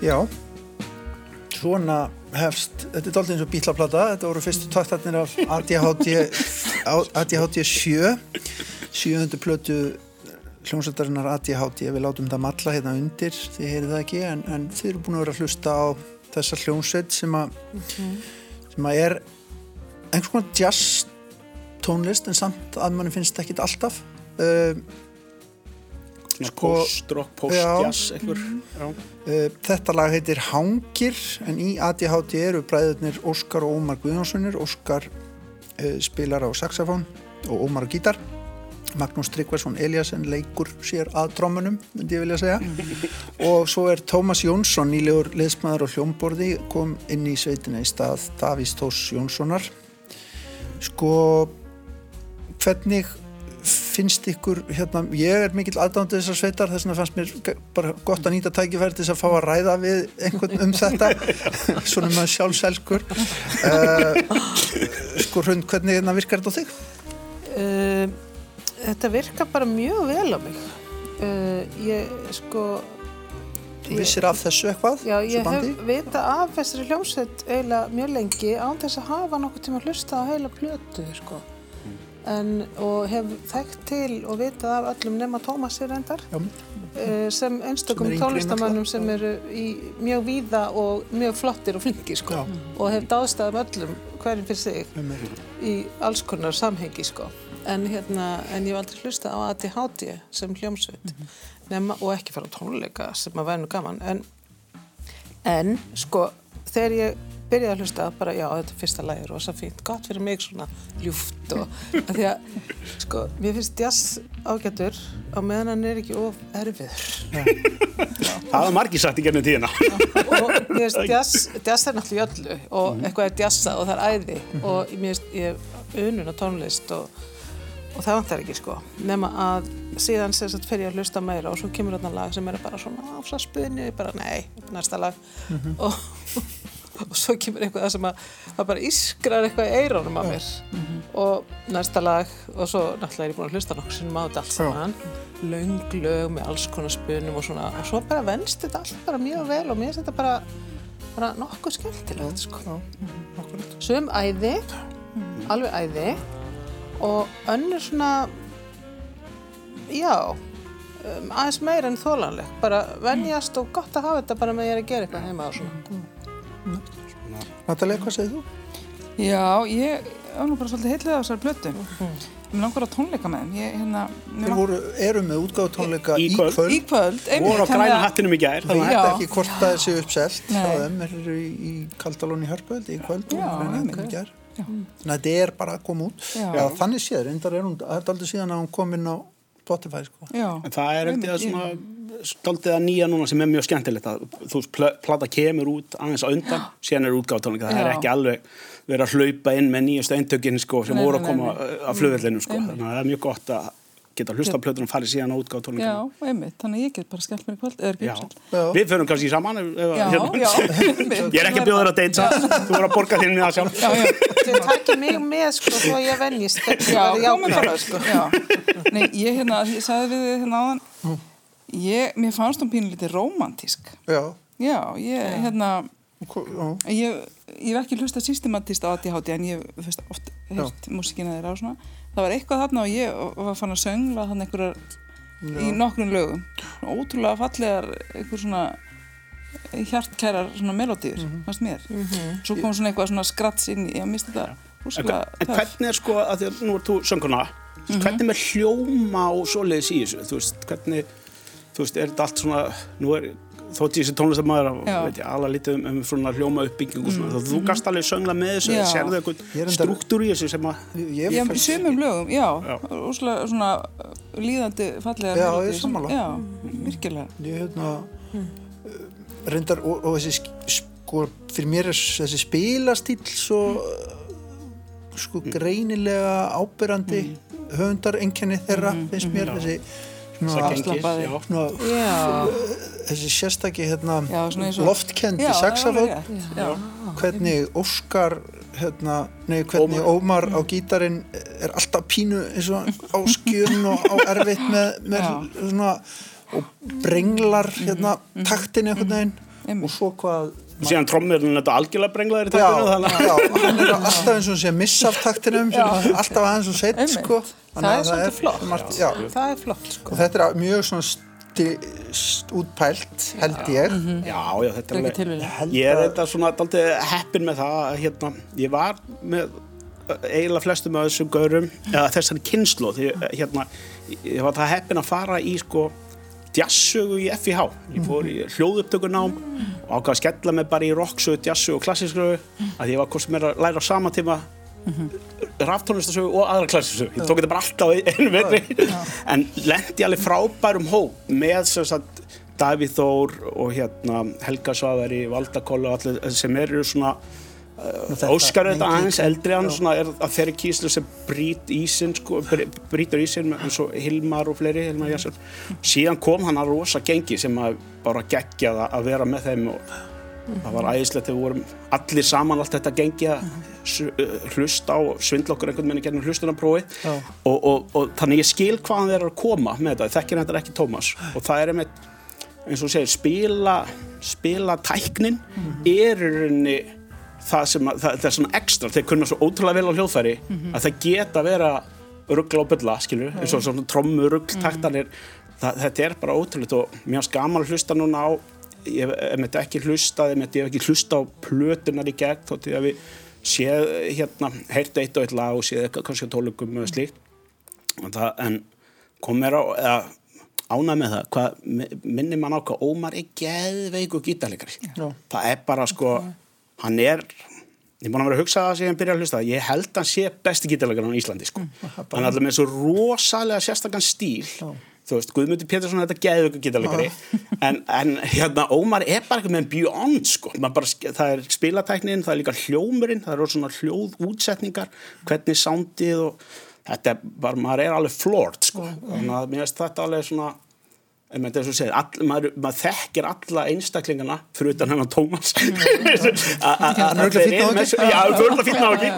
Já, svona hefst, þetta er dálítið eins og bítlaplata, þetta voru fyrstu taktarnir af ADHD, ADHD 7, sjöundu plötu hljómsveitarinnar ADHD, við látum það malla hérna undir, þið heyrið það ekki en, en þið eru búin að vera að hlusta á þessa hljómsveit sem að sem að er einhvers konar jazz tónlist en samt að manni finnst ekki alltaf. Uh, Svona Sko- post-rock, post-jazz einhver. Já. uh, þetta lag heitir Hangir en í ADHD eru bræðurnir Óskar og Ómar Guðjónssonir Óskar uh, spilar á saxofón og Ómar á gítar. Magnús Tryggvarsson Eliasson leikur sér að trómunum, myndi ég vilja segja. [LAUGHS] Og svo er Tómas Jónsson nýlegur leðsmaður og hljómborði kom inn í sveitina í stað Davís Tós Jónssonar. Sko hvernig finnst ykkur hérna, ég er mikill aðdándið þessar sveitar þess vegna fannst mér bara gott að nýta tækifæri til þess að fá að ræða við einhvern um þetta [LAUGHS] svona maður sjálfselskur uh, sko hrund, hvernig hérna virkar þetta á þig? Uh, þetta virkar bara mjög vel á mig. Uh, ég, sko... Þú vissir af þessu eitthvað? Já, ég hef vita af þessari hljómsveit eiginlega mjög lengi án þess að hafa nokkuð tíma að hlusta á heila plötu, sko. En, og hef þekkt til og vitað af öllum nema Tómasi reyndar Já, eh, sem tónlistamönnum náttúrulega. sem eru í mjög víða og mjög flottir og flinki sko. Og hef dáðstæðum öllum hverjum fyrir sig um mig. í alls konar samhengi sko. en, hérna, en ég hef aldrei hlusta á ADHD sem hljómsveit nema, og ekki fara á tónleika sem að væri nú gaman en, en sko þegar ég byrjaði að hlusta bara já þetta er fyrsta lagi er rosa fínt gott fyrir mig svona ljúft og því að sko mér finnst jazz ágætur á meðan hann er ekki of erfiður. Það hafa margir sagt í gennum tíðina. og mér finnst jazz, jazz er náttúrulega í öllu og eitthvað er jazza og það er æði og mér finnst ég unun á tónlist og, og það vantar ekki sko. Nema að síðan sem sagt fer ég að hlusta meira og svo kemur þarna lag sem er bara svona áfla spunni, bara nei, næsta lag. Og, og svo kemur eitthvað sem að það bara ískrar eitthvað í eirónum á mér. Og næsta lag og svo náttúrulega er ég búin að hlusta sinnum á þetta allt saman. Löng lög með alls konar spunum og svona og svo bara venst þetta allt bara mjög vel og mér finnst þetta bara, bara nokkuð skemmtilegt sko. Sum æði alveg æði og önnur svona já um, aðeins meira en þólanleg bara venjast og gott að hafa þetta bara með ég er að gera eitthvað heima og svona Natalia, hvað segir þú? Já, ég var nú bara svolítið heitlega á þessari plötu. Mér langar að tónleika með þeim. Ég, hérna, Þeir voru, eru með útgáðu tónleika Í í kvöld. kvöld, Í kvöld, einmitt. Voru á græna hattinum í gær. Ég þannig að- veit Já. ekki hvort það sé uppselt hjá Nei. þeim, þeir eru í, í Kaldalón í Hörpöld í kvöld og Græna. Hattinum í gær. Já. Þannig að þetta er bara að koma út. Já. Já, þannig séð, reyndar er hún, það er aldrei síðan að hún kom inn á Spotify, sko. Já. En það er ég að svona stoltið að nýja núna sem er mjög skemmtilegt að þú veist, pl- plata kemur út aðeins á undan, síðan er útgáttónleika það er Já. ekki alveg verið að hlaupa inn með nýjastu eintökin sko, sem Nei, voru að nei, koma nei, af flugvellinu sko. Einmitt. þannig að það er mjög gott að geta hlusta á plötunum og farið síðan á Já, útgáttónleika einmitt. Þannig ég get bara skellt mér í kvöld, eða ekki Já. Já. Við förum kannski saman ef, ef, Já, hérna. já. [LAUGHS] Ég er ekki að bjóða þér að deyta þú voru að borga þín með það sjálf Já, já. þau takir mig með sko svo ég venjist þetta Já, komum bara, sko. Já. Nei, ég hérna, ég sagði við þið hérna áðan, ég, mér fannst hún pínlítið rómantísk. Já, Já, ég, hérna, já. ég, ég hef ekki hlusta systematist á ADHD en ég hef veist, oft heyrt músikina þeirra og svona. Það var eitthvað þarna og ég var fann að söngla þannig einhverjar í nokkrum lögum. Ótrúlega fallegar, einhver svona hjartkærar svona melodíur, fannst mér. Svo kom svona eitthvað svona skrats inn í, ég misti þetta En, húslega en hvernig er sko, að því að nú er þú sönguna Mhm. hvernig með hljóma og svoleiðis í þessu, þú veist, hvernig þú veist, er þetta allt svona nú er, þótt ég sé tónlistamæður alveg lítið um, um svona hljóma uppbyggingu mm -hmm. þú gast alveg söngla með þessu sérðu eitthvað struktúr í þessu sem að Ég, Já, í sumum lögum, já, Já. úslega svona uh, líðandi fallega Já, ég er. Já, virkilega. Ég hérna uh, reyndar og, og þessi sk- sko, fyrir mér er þessi spilastíl svo uh, sko greinilega ábyrrandi höfundar einkenni þeirra finnst mér. þessi svona, já. svona já, þessi sérstaki hérna, Já, loftkendi Já, er saxafón Já, hvernig Óskar hérna, nei, hvernig Ómar, á gítarinn er alltaf pínu eins og á skjön og á erfitt með, með Já. svona og brenglar hérna taktin einhvern veginn. Og svo hvað síðan trommirinn þetta algjörlega brenglaður í Já, taktinu þannig að já, hann er alltaf eins og sé missa af taktinum, alltaf aðeins og sett, sko. Það er svolítið flott. Já, Það er flott sko. og þetta er mjög svona st, útpælt, held ég. Já, já, þetta er. Held Ég er þetta svona daldið heppin með það að hérna, ég var með uh, eiginlega flestum af þessum gaurum eða þessari kynslu því hérna, ég var það heppin að fara í sko jazzsögu í FIH ég fór í hljóðupptökunám og ákvað að skella mig bara í rocksögu, jazzsögu og klassískrögu að ég var sem er að læra á sama tíma raftónlistasögu og aðra klassískrögu ég tók þetta bara alltaf einu vetri. En lendi alveg frábærum hóp með sem sagt Davíð Þór og hérna Helga Svaðari, Valdakoll og allir sem eru svona þetta Óskar lengi- aðeins eldri hann svona er að þeirri kýslu sem brýt ísinn sko, br- brýtur ísinn eins og Hilmar og fleiri Hilmar Jassar síðan kom hann að rosa gengi sem að bara geggjað að vera með þeim og það var æðislegt þegar við vorum allir saman allt þetta gengi að hlusta á svindla okkur einhvern veginn gennum hlustunarprófi og, og, og þannig ég skil hvaðan þeir eru að koma með þetta, þekkir þetta ekki Tómas og það er einmitt eins og segir, spila spila tæknin er rauninni það sem að, það, það er svona ekstra, þeir kunna svo ótrúlega vel á hljóðfæri að það geta að vera ruggla og bylla, skilur, eins og svona trommu ruggl taktanir, það, þetta er bara ótrúlega og mér finnst gaman að hlusta núna á ég hef með ekki hlustað ég hef ekki hlusta á plötunar í gegn þótt ég hef séð hérna heyrt eitt og eitt lag og séð eitthvað kannski tólugum og slíkt. En það, en kom mér á eða, ánað með það hvað mi- minnir mann á hvað Ómar er geðveiku gítarleikari. Já. það er bara sko hann er ég er búin að vera að hugsa það sem ég byrja að hlusta ég held hann sé besti gítarleikari á Íslandi sko. hann er alltaf með svo rosalega sérstakann stíl þú veist, Guðmundur Pétursson er þetta geðveiku gítarleikari. En, en hérna Ómar er bara eitthvað með beyond sko, Man bara, það er spilatæknin það er líka hljómurinn, það eru svona hljóðútsetningar, hvernig sándið og þetta bara, maður er alveg floored sko, þannig að mér finnst þetta alveg svona En með þessu segir, all, maður, maður þekkir alla einstaklingana fyrir utan hennar Tómas Hann [LAUGHS] er örugglega fínn náungi. Já, hann er örugglega fínn náungi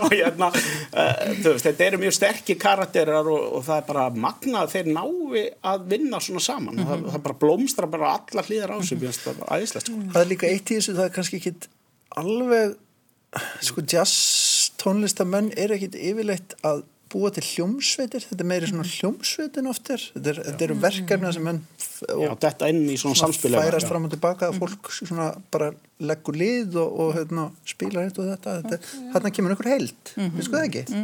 [LAUGHS] og hérna, veist, þetta eru mjög sterkir karakterar og, og það er bara magnað að þeir nái að vinna svona saman það, það bara blómstra bara alla hlýðar á sig mm -hmm. það er æðislegt sko. Það er líka eitt í þessu, það er kannski ekki alveg, sko, jazz tónlistamenn er ekkit yfirleitt að búa til hljómsveitir, þetta er meiri svona hljómsveitin oft er, þetta, er, þetta eru verkefna sem menn Já, og þetta inn í svona svona samspili færast fram og tilbaka. Að fólk svona bara leggur lið og, og hérna, spilar hitt og þetta, þetta þarna kemur einhver heild, við sko það ekki?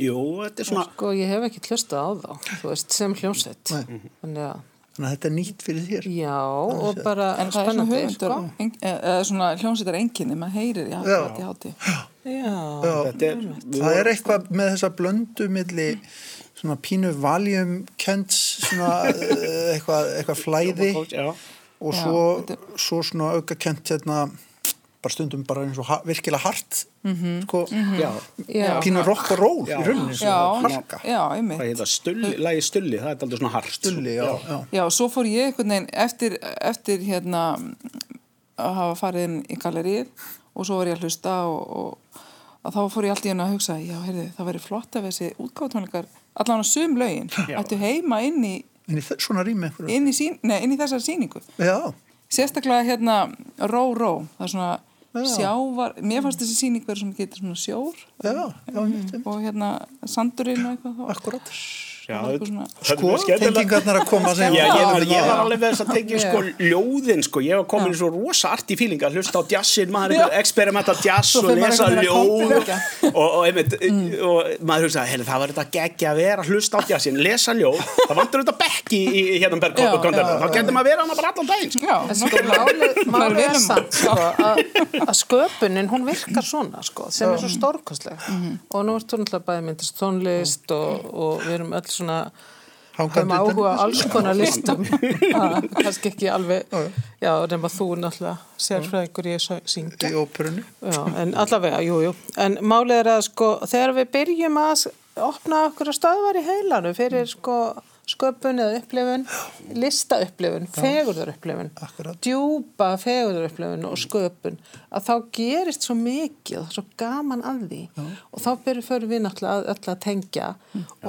Jú, þetta er svona Sko, ég hef ekki hlustað á þá, þú veist, sem hljómsveit. Nei. Þannig að, þannig að þetta er nýtt fyrir þér. Já, og bara En það er svona höfundur, sko. en- eða svona hljómsveitar enginni, maður heyrir, já, Já. þetta er hátíð. Já, Já, þetta er, það er eitthvað með þessa blöndu milli svona pínu valjum kents svona [LAUGHS] eh, eitthvað, eitthvað flæði Já, og Já, svo, svo svona auka kent hérna bara stundum bara eins og ha virkilega hart sko, já. Já. pínu rock og roll Já. í rauninni heita, stulli, lagi stulli, það er aldrei svona hart. Stulli, já, já. Já, svo fór ég einhvern veginn eftir, eftir hérna að hafa farið inn í gallerið og svo var ég að hlusta og, og að þá fór ég allt í hennu að hugsa já, heyrði, það væri flott ef þessi útgáðtónleikar allan á sum lögin ættu heima inn í, En í svona rými inn í, sín, nei, inn í þessari sýningu. Já, sérstaklega hérna ró, ró það er svona. Sjávar mér fannst þessi sýning verið svona getur svona sjór. Já, já, og hérna sandurinn og eitthvað þá. Akkurat Já, er sko, tengingarnar að koma sem Já, ég var, ég var alveg með þess að tengja sko ljóðin sko, ég var komin í svo rosa arti fíling að hlusta á jazzin, maður er eitthvað experimenta jazz og lesa ljóð og, og, einmitt, og maður hugsa, heyrðu, það var þetta geggja að vera hlusta á jazzin, lesa ljóð. Það vantur þetta bekki í, í hérna bergkontentu, já, þá getur maður að vera hana bara allan daginn sko. Sko, Maður er velum- samt sko, að, að sköpunin, hún virkar svona sko, sem er svo stórkostleg. Og nú ertu náttúrulega bæði myndist tónlist og, og við erum öll svona Hangandi höfum áhuga alls konar listum. [LAUGHS] Kannski ekki alveg já, nema þú náttúrulega sérfræðingur í óperunni. Já, en allavega, jú, jú. En málið er að sko, þegar við byrjum að opna okkur að stöðvar í heilanu fyrir sko sköpun eða upplifun, lista upplifun, fegurðar upplifun, Akkurat. djúpa fegurðar upplifun og sköpun, að þá gerist svo mikið, það svo gaman að því. Og þá byrjum fyrir við náttúrulega að, öll að tengja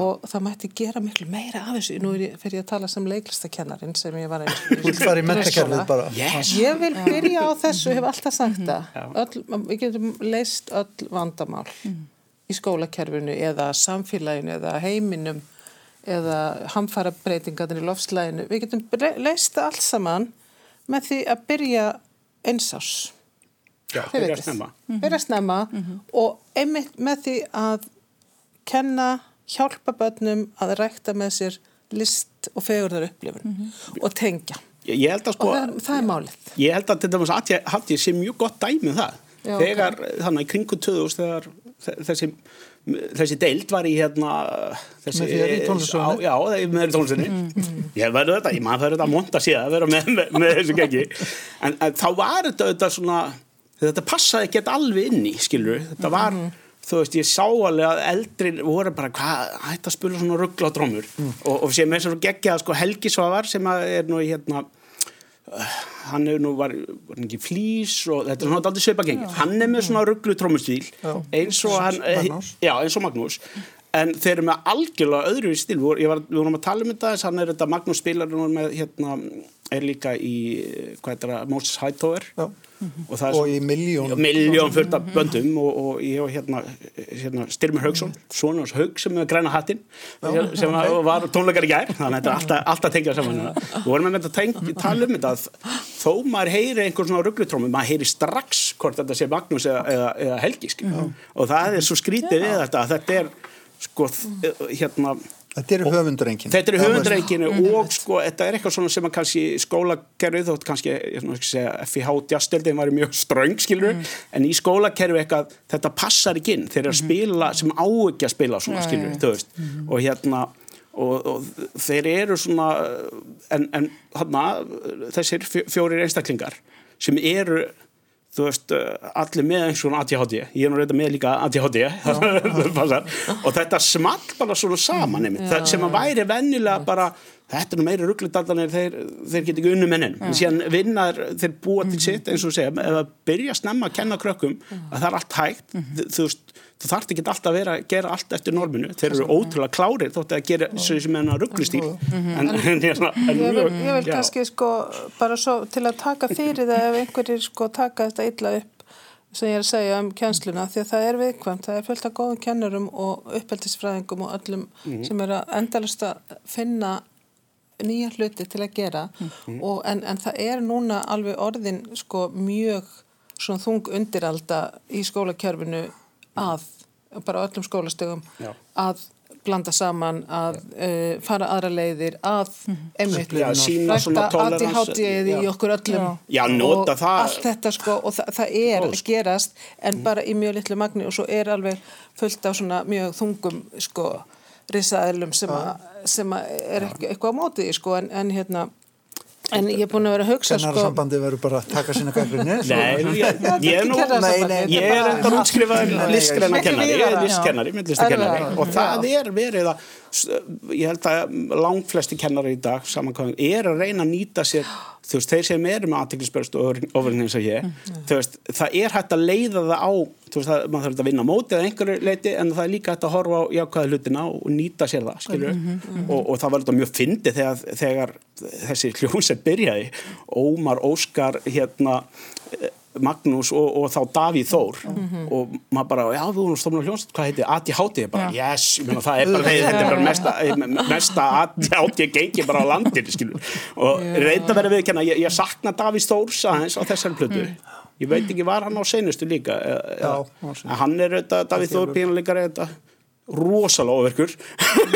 og það mætti gera miklu meira af þessu. Nú er ég, fyrir ég að tala sem leiklistakennarin sem ég var Þú vilt fara í mentakerfið bara. Yes. Ég vil byrja á þessu, hef alltaf sagt það. Öll, við getum leist öll vandamál í skólakerfinu eða samfélaginu eða heiminum eða hamfara breytingarnir í lofslæginu. Við getum leist allt saman með því að byrja einsás. Já, byrja að snemma. Byrja snemma og einmitt með því að kenna, hjálpa börnum að rækta með sér list og fegurðar upplifun og tengja. Ég, ég held að Og sko, það, það er málið. ég held að til dæmis að ég sé mjög gott dæmi um það. Já, þegar, þannig í kringu 2000 þegar þe- þessi, þessi deild var í hérna þessi, Með þér í tónlistarstofunni? Já, já, með þér í tónlistunni. Ég verður þetta, ég maður fyrir þetta að monta síðan að vera með, með, með þessu gengi. En, en þá var þetta, þetta svona, þetta passaði ekki alveg inn í, skilur Þetta var, þú veist, ég sá alveg að eldri voru bara, hvað, hætti að spila svona ruggla á drómur. Og, og sem er svo geggjað, sko, Helgi Svavar sem að er nú í hérna, hann hefur nú var, var ekki flýs og þetta er svona aldrei sveipa gengið hann er með svona rugglu trómustíl Já. eins og hann Magnús. já, eins og Magnús. En þeir eru með algjörlega öðru stíl. Ég var, við vorum að tala um þetta hann er þetta Magnús spilar með hérna er líka í, það, Moses Hightower. Já. og það er Og í miljón. miljón fullt af böndum og, og ég var hérna, hérna Styrmir Haugsson, svona hans Haug sem er græna hattinn sem var, var tónleikar í gær þannig að þetta er alltaf, alltaf tengjað saman við vorum með þetta teng, tala um þetta að þó maður heyri einhver svona rugglutrömmu maður heyri strax hvort þetta sé Magnús eða, eða, eða Helgi og það er svo skrítið við þetta að þetta er sko hérna Þetta eru höfundurengin. Þetta er höfundreikinu og sko, þetta er eitthvað svona sem að kannski skólakerfið, þótt kannski, ég svona ekki segja, FIH djastöldin var mjög ströng, skilur, en í skólakerfið eitthvað, þetta passar ekki inn, þeir eru að spila sem á ekki að spila svona, skilur, já. þú veist, og hérna, og, og þeir eru svona, en, en þarna, þessir fjó- fjórir einstaklingar sem eru þú veist, uh, allir með eins og ADHD, ég er nú reynda með líka ADHD [LAUGHS] og þetta small bara svona saman einmitt, það, sem að væri vennilega bara þetta er nú meiri rugglindaldanir þeir, þeir geta ekki unnu mennin en síðan vinnar, þeir búa til sitt eins og segja, ef að byrja snemma að kenna krökkum að það er allt hægt. Þú, þú þú þarft ekki alltaf að vera að gera allt eftir norminu, þeir eru ótrúlega klárir þótt að gera svo sem enna rugglistýr en, en, en Ég vil, ég vil kannski sko bara svo til að taka fyrir það ef einhverjir sko taka þetta illa upp sem ég er að segja um kjensluna því að það er viðkvæmt, það er fullt af góðum kennurum og uppeldisfræðingum og öllum sem er að endalast að finna nýja hluti til að gera. Og, en, en það er núna alveg orðin sko mjög svona þung undiralda í skólakerfinu að, bara á öllum skólastögum Já. að blanda saman, að uh, fara aðra leiðir, að rækta tolerance, ADHD-ið í okkur öllum Já, nota og það. allt þetta sko og það, það er að gerast en bara í mjög litlu magni og svo er alveg fullt af svona mjög þungum sko risaðilum sem, a, sem a er ekki, eitthvað á mótið sko en, en hérna en ég er búin að vera að hugsa sko Kennararsambandi verður bara að taka sína gaggrinni. [LAUGHS] Nei, [LAUGHS] ég, ég er nú Nei, nei, ég er enda útskrifaður ekki kennari, ég er listkennari, myndlistakennari og það er verið að ég held að langflesti kennari í dag samankvæðum er að reyna að nýta sér þú veist, þeir sem eru með aðteklisbörst og ofurinn eins og ég, þú veist, það er hægt að leiða það á, þú veist, það, maður þarf að vinna á mótið að einhverju leiti en það er líka hægt að horfa á jákvæða hlutina og nýta sér það, skilur og, og það var þetta mjög fyndið þegar, þegar þessi [LAUGHS] hljómsett byrjaði. Ómar, Óskar, hérna Magnús og, og þá Davíð Þór. Og maður bara, já við vorum stofnum hljómsveit, hvað heitir ADHD, Ég bara, yes, ég meina, það er bara, þetta er bara mesta, mesta ADHD gengi bara á landinu, skilur og reynda verið viðkenna, ég, ég sakna Davíð Þórs aðeins á þessari plötu. Ég veit ekki, var hann á seinustu líka eða- Já, en hann er auðvitað, Davíð Þór pínuleikari þetta rosalega ofverkur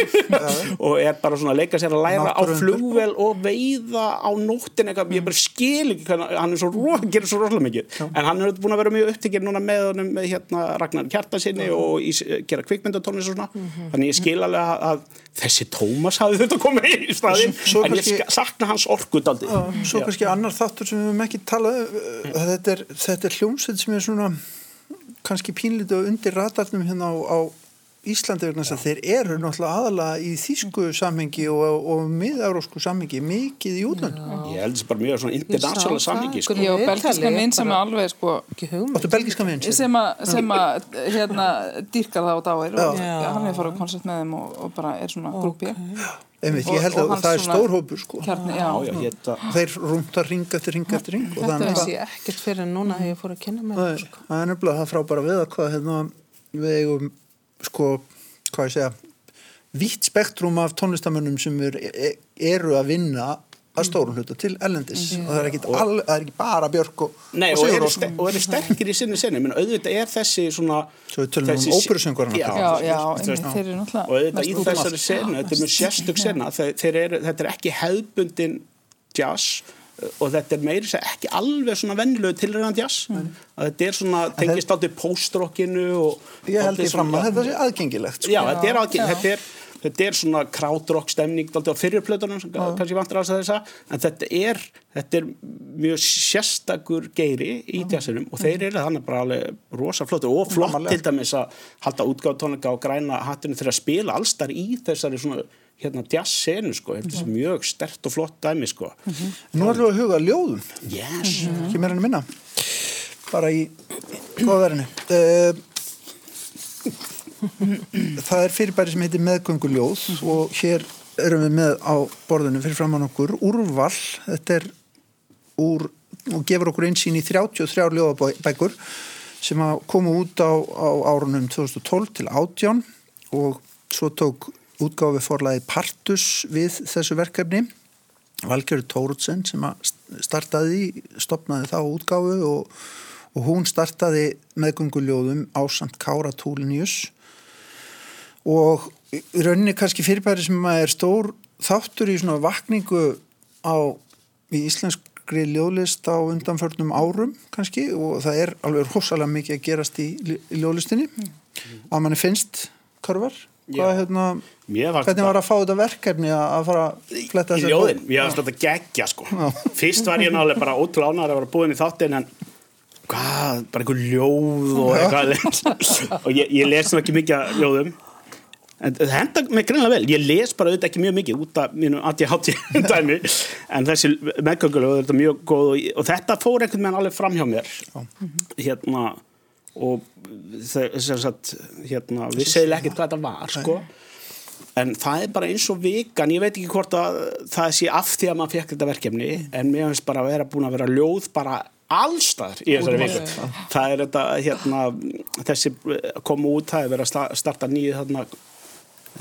[LAUGHS] og er bara svona að leika sér að læra á Náttúruundur. flugvel og veiða á nóttin eitthvað, ég bara skil ekki hvernig, hann er svo, gerir svo rosalega mikið. En hann er búin að vera mjög upptekinn núna með honum með hérna Ragnar Kjartasinni og í, gera kvikmyndatónlis og svona. Þannig ég skil alveg að, að þessi Tómas hafði þetta komið í staðinn. Svo en ég kannski- sakna hans orkudaldi Svo kannski annar þáttur sem við höfum ekki talað uh, þetta er, er hljómsveit sem er svona kannski pínlítið undir ratarnum hérna á, á Íslandi vegna þess að þeir eru náttúrulega aðalega í þýsku samhengi og, og miðaurósku samhengi mikið í útlöndum. Ég held þessi bara mjög svona international það, samhengi sko. Ég Viðtalið, belgiskan minn sem er alveg sko. Áttu belgiska minn sér? sem að, sem að hérna dýrkar það á dáir og Já. hann er farið á konsert með þeim og, og bara er svona grúpi Einmitt, Og- ég held að það er stór hópur sko. kjarni, Já, já, já, ég þetta Þeir rúntar ring eftir ring eftir ring og það er Það nefnilega- sé ekkert fyrir en núna þegar ég fór að kynna mér. það er- það er nefnilega það frábæra við að hvað hérna, við eigum sko, hvað ég segja vitt spektrum af tónlistamönnum sem er, eru að vinna að stórum hluta til ellendis og það er ekki, all, það er ekki bara Björk og, Nei, og og eru, Rós ster og eru sterkir í sinni sinni. Menn auðvitað er þessi svona Svo við tölum um náttúrulega og auðvitað í þessari senu, þetta er mjög sérstök eru, þetta er ekki hefðbundin jazz og þetta er meiri sér ekki alveg svona vennilegu tilræðan jazz að þetta er svona, tengist aldrei postrockinu ég held ég fram að þetta sé aðgengilegt sko. Já, þetta er, aðgeng, þetta er þetta er svona krautrock stemning á fyrirplötunum sem kannski vantur að þessa. En þetta er, þetta er mjög sérstakur geiri í jazzinum og þeir eru þannig bara alveg rosa flott og flott til dæmis að halda útgáð tónleika og græna hattinu þegar að spila allstar í þessari svona hérna jazz-senu sko, þetta er mjög stert og flott dæmi sko. Nú ætlum við að huga ljóðum. Yes, ekki meira en minna. Bara í góðverðinu uh, það er fyrirbæri sem heitir meðgönguljóð og hér erum við með á borðinu fyrir framann okkur úrval, þetta er úr, og gefur okkur einsýn í 33 ljóðabækur sem að koma út á, á árunum 2012 til 18 og svo tók útgáfi forlaði Partus við þessu verkefni. Valgerður Tóruðsen sem að startaði, stopnaði þá útgáfu og, og hún startaði meðgönguljóðum ásamt Kára Túlinius. Og rauninni kannski fyrirbæri sem er stór þáttur í svona vakningu á í íslenskri ljóðlist á undanförnum árum kannski og það er alveg rosalega mikið að gerast í, ljóðlistinni. Að manni finnst körvar. Hvað, hérna, hvernig var að fá þetta verkefni að fara að fletta í þessari ljóðin, ég hafði þetta geggja sko. Fyrst var ég náttúrulega bara ótrúlega ánægður að vera búin í þáttin en hvað, bara einhver ljóð og eitthvað. [LAUGHS] Og ég, ég les ekki mikið ljóðum. En það henda mig greinlega vel. Ég les bara auðvitað ekki mjög mikið út af mínu ADHD [LAUGHS] dæmi. En þessi meðgönguljóð er þetta mjög góð og, og þetta fór einhvern veginn alveg fram hjá mér. Hérna og sagt, hérna, við segjum ekkert hvað þetta var sko. En það er bara eins og vikan ég veit ekki hvort að það sé af því að maður fekk þetta verkefni en mér finnst bara að vera búin að vera ljóð bara allstaðar í þessari viku. það er þetta hérna þessi koma út, það er verið að sta- starta nýju þarna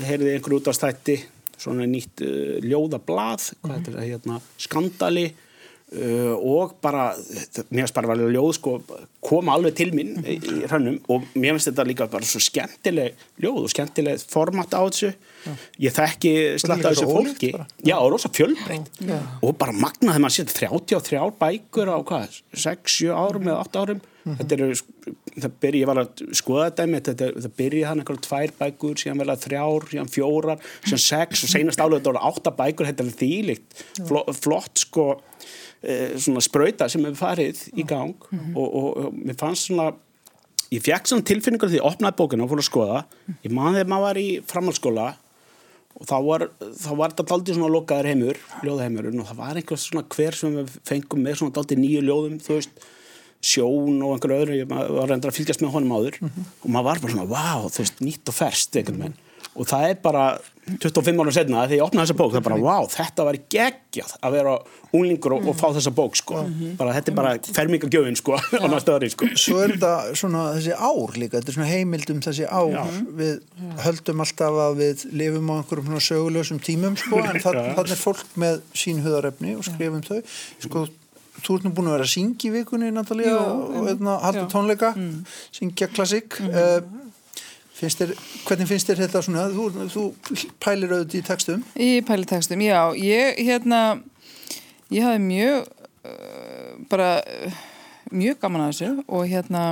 heyrði einhver út á stætti svona nýtt uh, ljóðablað hvað heitir það hérna, skandali uh, og bara mér finnst bara að ljóð sko koma alveg til mín í, í hrannum og mér finnst þetta líka bara svo skemmtileg ljóð og skemmtileg format á þessu. Ég þekki slatt af þessu fólki. bara. já og rosa fjölbreytt. Og bara magna þegar maður sér 33 bækur á hvað 6, 7 árum eða 8 árum. Þetta eru það byrja, ég var að skoða þetta einmitt, þetta, það byrja þannig einhverjum tvær bækur síðan verða þrjár, síðan fjórar síðan sex og seinast álega þetta voru átta bækur þetta er þýlikt, flott, sko svona sprauta sem hefur farið í gang og, og, og mér fannst svona ég fekk svona tilfinningur því að ég opnaði bókina og fór að skoða. Ég man þegar maður var í framhaldsskóla og þá var, þá var þetta daldið svona lokaður heimur, ljóðheimurinn og það var einhvers svona hver sem við fengum með svona daldið nýju ljóðum, þú veist sjón og einhverju öðru, ég var reyndar að fylgjast með honum áður. Og maður var bara svona, wow, þú veist, nýtt og ferst einhvern veginn og það er bara 25 árum setna þegar ég opnaði þessa bók það er bara, wow, þetta var geggjað að vera unglingur og, og fá þessa bók sko. bara, þetta er bara fermingagjöfin sko, [LAUGHS] á næsta ári sko. Svo er þetta svona þessi ár líka, þetta er svona heimild um þessi ár, við höldum alltaf að við lifum á einhverjum svona sögulegum tímum sko, en þannig er fólk með sín huðarefni og skrifum þau, sko, þú ert nú búin að vera að syngja í vikunni, Natalía, Jú, og einmitt, hérna, halda já. tónleika, syngja klassik, uh, finnst þér, hvernig finnst þér þetta svona, þú, þú pælir auðvitað í textum, Í pælitekstum, já, ég hérna, ég hafði mjög uh, bara uh, mjög gaman að þessu og hérna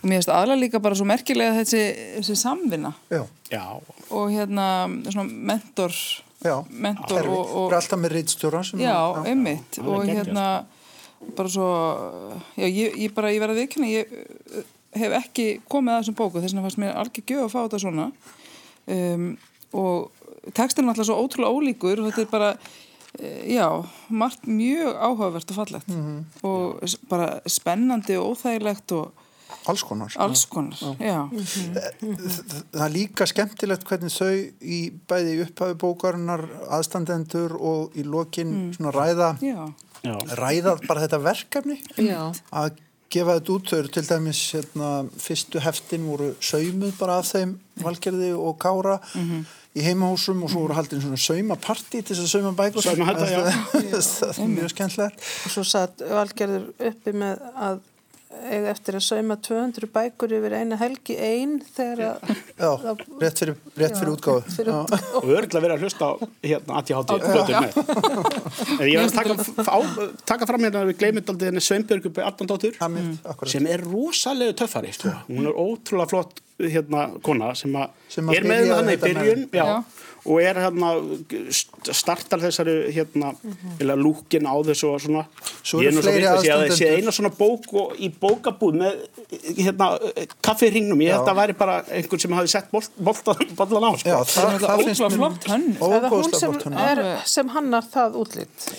og mér finnst aðlega líka bara svo merkilega þessi, þessi samvinna. Já, já, og hérna svona mentor já, mentor erfitt, og, og, alltaf með reitstjóra sem já, er og hérna bara svo já, ég, ég bara, ég verði að viðkynna ég hef ekki komið að þessum bóku þess vegna fannst mér algjör gjöf að fá þetta svona. Um, og tekstin er alltaf svo ótrúlega ólíkur og þetta er bara eh, já, margt mjög áhugavert og fallegt. Og s- bara spennandi og óþægilegt og alls konar. alls konar, já, það er líka skemmtilegt hvernig þau í bæði upphafi bókarinnar aðstandendur og í lokin svona ræða já, Já. ræða bara þetta verkefni. Já. að gefa þetta út, þau eru til dæmis hérna, fyrstu heftin voru saumuð bara af þeim Valgerði og Kára í heimahúsum og svo voru haldin svona saumapartí til þess að sauma bækur. Sauma þetta, já. [LAUGHS] það er mjög skemmtilegt. Og svo satt Valgerður uppi með að eiga eftir að sauma 200 bækur yfir eina helgi ein þegar að já, rétt fyrir, rétt fyrir útgáfu fyrir Já. og örgulega verið að hlusta á hérna ATHT plötur með En ég var að taka, á, taka fram hérna að við gleymum aldrei henni Sveinbjörgu Arnandóttur Það mynd, akkurat. sem er rosalegu töffari sko. hún er ótrúlega flott hérna kona sem, a, Sem að er með hann í þetta með- byrjun já, Já. Og er hérna st- startar þessari hérna mm lúkin á þessu og svona. Svo ég er nú svo fleiri vitt að sé að það sé eina svona bók og, í bókabúð með hérna kaffirringnum ég held að það væri bara einhvern sem hafi sett boltan á sko. Já, það er alltaf ótrúlega flott hönn eða hún óbúðslega sem, er, hannar það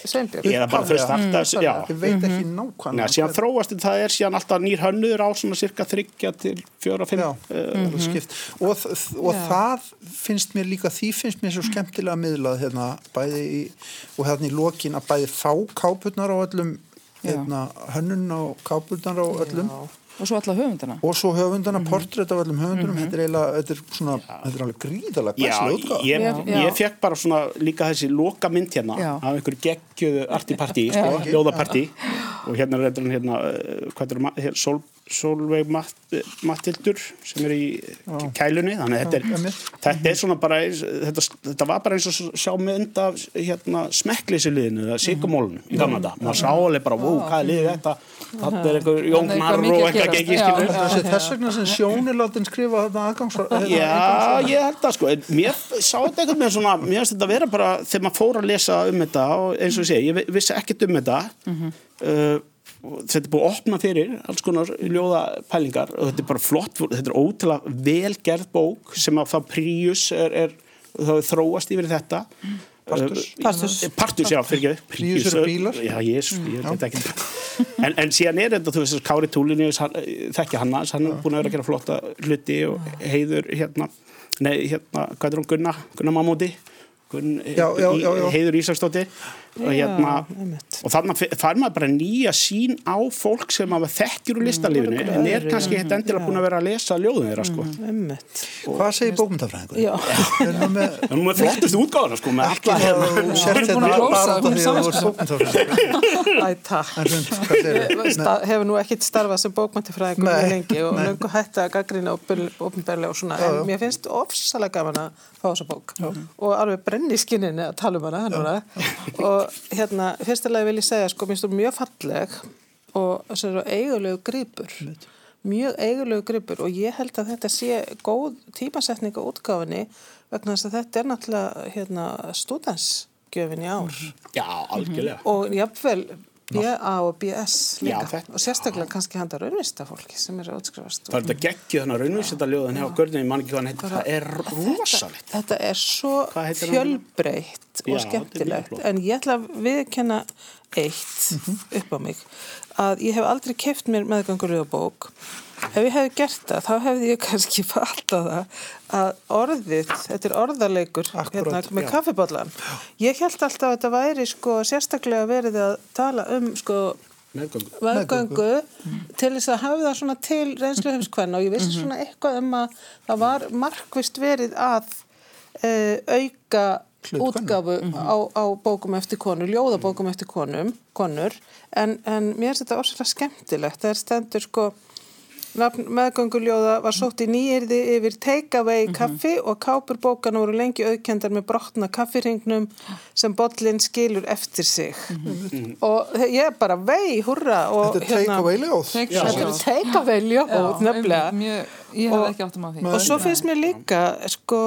Sveinbjörg eða bara þau starta Mm, já, ég veit ekki Nei, nákvæmlega síðan þróast það er síðan alltaf nýr hönnur á svona cirka þryggja til fjóra, fimm alveg skipt. og, það finnst mér líka því finnst mér svo skemmtilega miðlað hérna, bæði í, og hérna í lokin að bæði fá kápurnar á öllum hérna, hönnun á kápurnar á öllum. Og svo alla höfundana. Og svo höfundana, portrétt af öllum höfundunum. Þetta er eiginlega, þetta er svona þetta er alveg gríðalega Já, glæslega útgáð ég, Já, já. ég fekk bara svona líka þessi loka mynd hérna Já. af einhverju geggjöðu artipartí, sko, Já. ljóðapartí og hérna er þetta hérna, hvað er það, Sol, Solveig Matt, Mattildur sem er í kælunni, þannig að þetta er, einmitt. þetta er svona bara, þetta, þetta var bara eins og sjá mynd af hérna, smekkleysuliðinu eða sigumólunum í gamla dag, maður sá alveg bara, wow, hvað er liðið þetta, þetta er einhver er eitthvað og eitthvað gengið, þess vegna sem Sjón er látin skrifa þetta aðgangsvar Já, ég held að sko, en mér sá þetta einhvern veginn svona, mér finnst þetta að vera bara þegar maður fór að lesa um þetta og eins og ég segi, ég vi- vissi ekkert um þetta. Uh, og þetta er búið að opna fyrir alls konar ljóða pælingar og þetta er bara flott, þetta er ótrúlega velgerð bók sem að það Príus er, er það er þróast yfir þetta Partus. Uh, Partus. Partus, já, fyrir ekki Príus eru bílar. Já, jésus, ég veit ekki en, en síðan er þetta, þú veist, Kári Túlinni þekki hann aðeins, hann er búin að vera að gera flotta hluti og heiður hérna, nei, hérna, hvað er hún, Gunna Gunna Mamúti Gunn, Já, já, já, já. heiður Ísaksdóttir og hérna og þannig fær maður bara nýja sín á fólk sem maður þekkjur úr listalífinu en er kannski hitt endilega búin að vera að lesa ljóðin þeirra sko. Einmitt. Hvað segir bókmyndafræðingur? Nú [LAUGHS] er flottustu útgáðuna sko, með alla með sért búin að hrósa, bara út af hún því að þú ert bókmyndafræðingur hefur nú ekkert starfað sem bókmæntafræðingur Nei, mjög lengi og nei. löngu hætti að gaggrina ofnbærlega og svona, en mér finnst ofsalega gaman að fá þessa bók og alveg brenni í skinninu að tala um hana, hana. og hérna, fyrstulega vil ég segja, sko, mér finnst þú mjög falleg og eigulegu gripur. Mjög eigulegu gripur og ég held að þetta sé góð tímasetning á útgáfinni vegna þess að þetta er náttúrulega hérna, stúdansgjöfin í ár. Já, algjörlega. Og jafnvel BA og BS líka Já, þetta- og sérstaklega kannski handa raunvista fólki sem eru að útskrifast það er þetta geggju þannig að raunvísita ljóðin hjá Görnum, ég man ekki hvað hann heitir, það er rosalegt. Þetta er svo hann? fjölbreytt Já, og þetta mjög skemmtilegt en ég ætla að viðkenna eitt upp á mig að ég hef aldrei keft mér meðgangur bók ef ég hefði gert það þá hefði ég kannski [LAUGHS] fattað það að orðið, þetta er orðarleikur Akkúrat, hérna, með já. kaffibóllan ég held alltaf að þetta væri sko sérstaklega verið að tala um sko meðgöngu. til þess að hafa það svona til reynslu heimskvenna og ég vissi svona eitthvað um að það var markvist verið að uh, auka Hlut útgafu á, á bókum eftir konur, ljóðabókum eftir konum, konur, en, en mér finnst þetta orðslega skemmtilegt. Það er stendur sko, meðgönguljóða var sótt í nýjirði yfir take-away kaffi og kápur bókana voru lengi auðkendar með brotna kaffiringnum sem bollin skilur eftir sig. Og ég er bara vei, hurra. Og, Þetta er take away ljóð Þetta er take-away ljóð, nefnilega. Mjög, ég hef Og- ekki átt um að því. Og svo finnst mér líka, sko,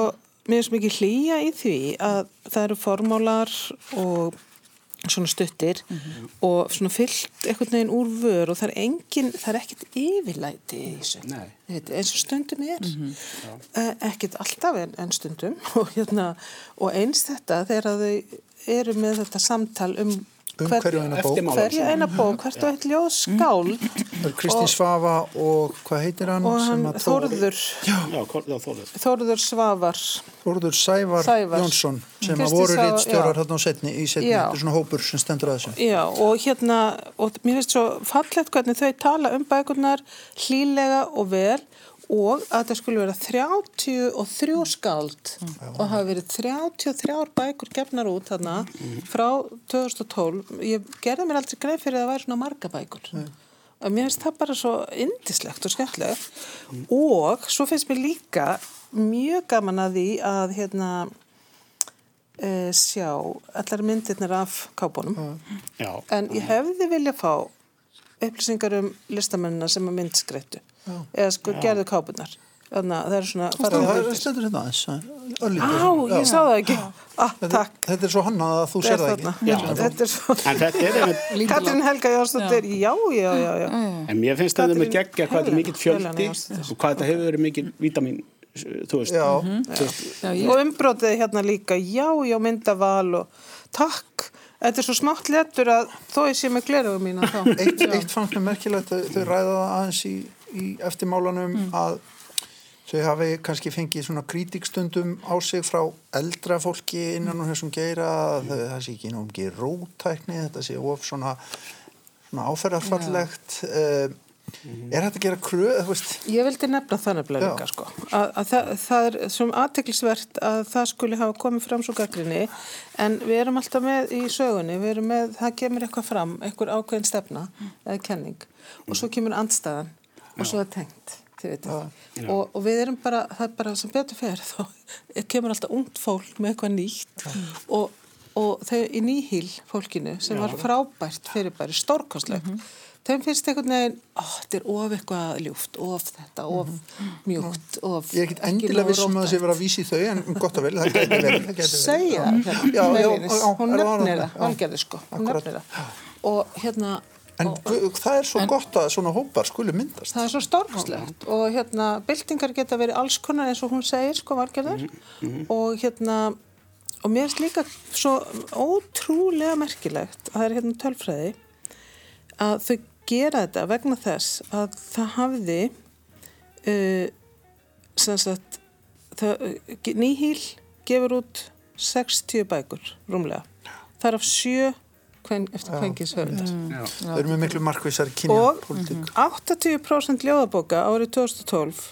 mér finnst mikið hlýja í því að það eru formólar og svona stuttir og svona fyllt einhvern veginn úr vör og það er engin, það er ekkert yfirlæti í þessu. Eins og stundum er. Mm ekkert alltaf en, en stundum [LAUGHS] og, hérna, og eins þetta þegar þau eru með þetta samtal um Um hverju eina bók. Hverja eina bók, hvert og eitt ljóð skáld er Kristi Svafa og hvað heitir hann? hann Þórður, Já, já Þórður. Þórður Svavar Þórður Sævar, Sævar. Jónsson sem að voru rittstjórar hérna á setni, í setni, Já. þetta er svona hópur sem stendur að þessu. Já, og hérna, og mér finnst svo fallegt hvernig þau tala um bækurnar hlýlega og vel og að það skulle vera 33 skald og hafa verið 33 bækur gefnar út þarna frá 2012. Ég gerði mér aldrei greið fyrir að það væri svona marga bækur. Og mér finnst það bara svo indislegt og skemmtilegt. Og svo finnst mér líka mjög gaman að því að hérna e, sjá allar myndirnar af kápunum. Já. en ég hefði vilja fá upplýsingar um listamennina sem að myndskreittu eða sko gerðu kápunar þannig að það er svona Það er stendur hérna aðeins. örlítið. Á, ég sá það ekki. Ah, Þetta, Takk, þetta er svo hannað að þú sér það ekki. Já. Þetta er svo En þetta er einmitt, Lítil Katrin Helga Jónsdóttir, já, já, já, já en mér finnst þetta með geggja hvað þetta er mikill fjöldi og hvað þetta hefur verið mikill vítamin, þú veist. Já, Já, ég, og umbrótið hérna líka, já, já, myndaval og takk. Þetta er svo smátt letur að þó ég sé með glerugum mína þá. Eitt, eitt fannst mér merkilegt að þau ræða það aðeins í, í eftirmálanum að þau hafi kannski fengið svona krítikstundum á sig frá eldra fólki innan úr þessum geira að þau- það sé ekki nóg mikið rótækni, þetta sé of svona, svona áferðarfallegt uh, er þetta að gera kröð, Ég vildi nefna það nefnilega Já. líka sko. að, að það, það er sem aðteklisvert að það skuli hafa komið fram svo gaggrinni en við erum alltaf með í sögunni, við erum með, það kemur eitthvað fram, eitthvað ákveðin stefna eða kenning og svo kemur andstæðan og svo er tengt. Og, og við erum bara, það er bara sem betur fer þá [LAUGHS] kemur alltaf ungt fólk með eitthvað nýtt og, og þau í nýhýl fólkinu sem var frábært fyrirbæri, stórkostlegt. Þeim finnst einhvern veginn, ó, þetta er of eitthvað ljúft, of þetta, of mjúkt, of ég er ekki endilega vissum að það sé verið að vísi í þau en gott og vel, það gæti verið það gæti verið. segja það. Hérna, hún nefnir það, Já. valgerði sko hún nefnir það. Og hérna en og, það er svo gott að svona hópar skuli myndast. Það er svo stormslegt og hérna byltingar geta verið alls konar eins og hún segir sko valgerðar og hérna og mér finnst líka svo ótrúlega merkilegt að það er hérna tölfræði að þau gera þetta vegna þess að það hafði uh, sem sagt það, uh, nýhýl gefur út 60 bækur rúmlega. Þar af sjö kven, eftir kvenkis höfundar þau eru með miklu markvissar kynja og politík 80% ljóðabóka árið 2012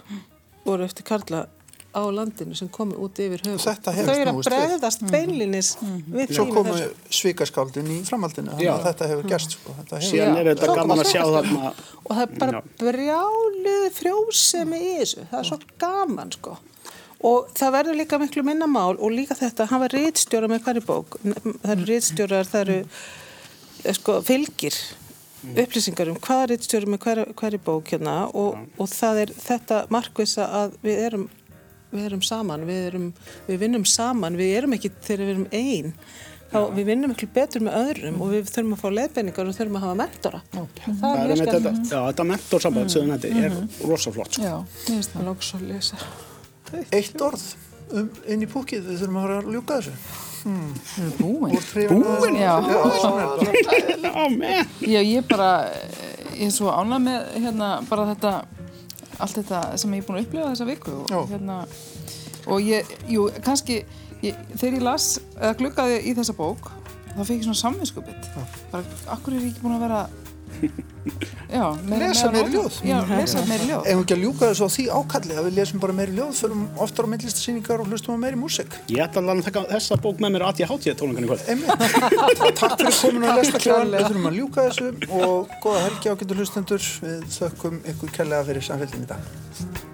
voru eftir Karla á landinu sem komi út yfir. Þetta hefur Þau eru að bregðast beinlinis við svo því með komu þessu. svikaskáldin í framhaldinu þannig að þetta hefur gerst sko. þetta hefur er þetta svo gaman koma að sjá sveitarstjórn. þarna, Og það er bara Já. brjáluð frjósemi í þessu. Það er svo gaman sko. Og það verður líka miklu minna mál og líka þetta, hann var rítstjóra með hverju bók. Það eru rítstjórar, það eru sko, fylgir upplýsingar um hvaða rítstjóri með hverju, hverju bók hérna og, og það er þetta markvisa að við erum við erum saman, við, erum, við vinnum saman, við erum ekki þegar við erum einn, þá við vinnum ekki betur með öðrum og við þurfum að fá leiðbenningar og þurfum að hafa mentora. Það það er er mjög með þetta, já, þetta mentorsamband sem þetta er rosa flott, sko. já, mér finnst Það lóks að lesa. eitt orð um, inn í púkið við þurfum að fara að ljúka þessu Við erum búin. búin? Já. [LAUGHS] Já, ég bara, ég er svo ánað með hérna bara þetta, allt þetta sem ég er búin að upplifa þessa viku og Já. hérna, og ég, jú, kannski, ég, þegar ég las, eða gluggaði í þessa bók, þá fekk ég svona samvinskupitt. Bara, akkur er ég ekki búin að vera, já, meira, Lesa meira meiri ljóð. Já, lesa meiri ljóð. Við ekki að ljúka þessu á því ákalli að við lesum bara meiri ljóð, förum oftar á myndlistasýningar og hlustum á meiri músik. Ég ætla að taka þessa bók með mér að ég hátíða tónleikan í kvöld. Takk fyrir komin á lestaklegan, við þurfum að ljúka þessu og góða helgi á getur hlustendur. Við þökkum ykkur kærlega fyrir samfélgin í dag.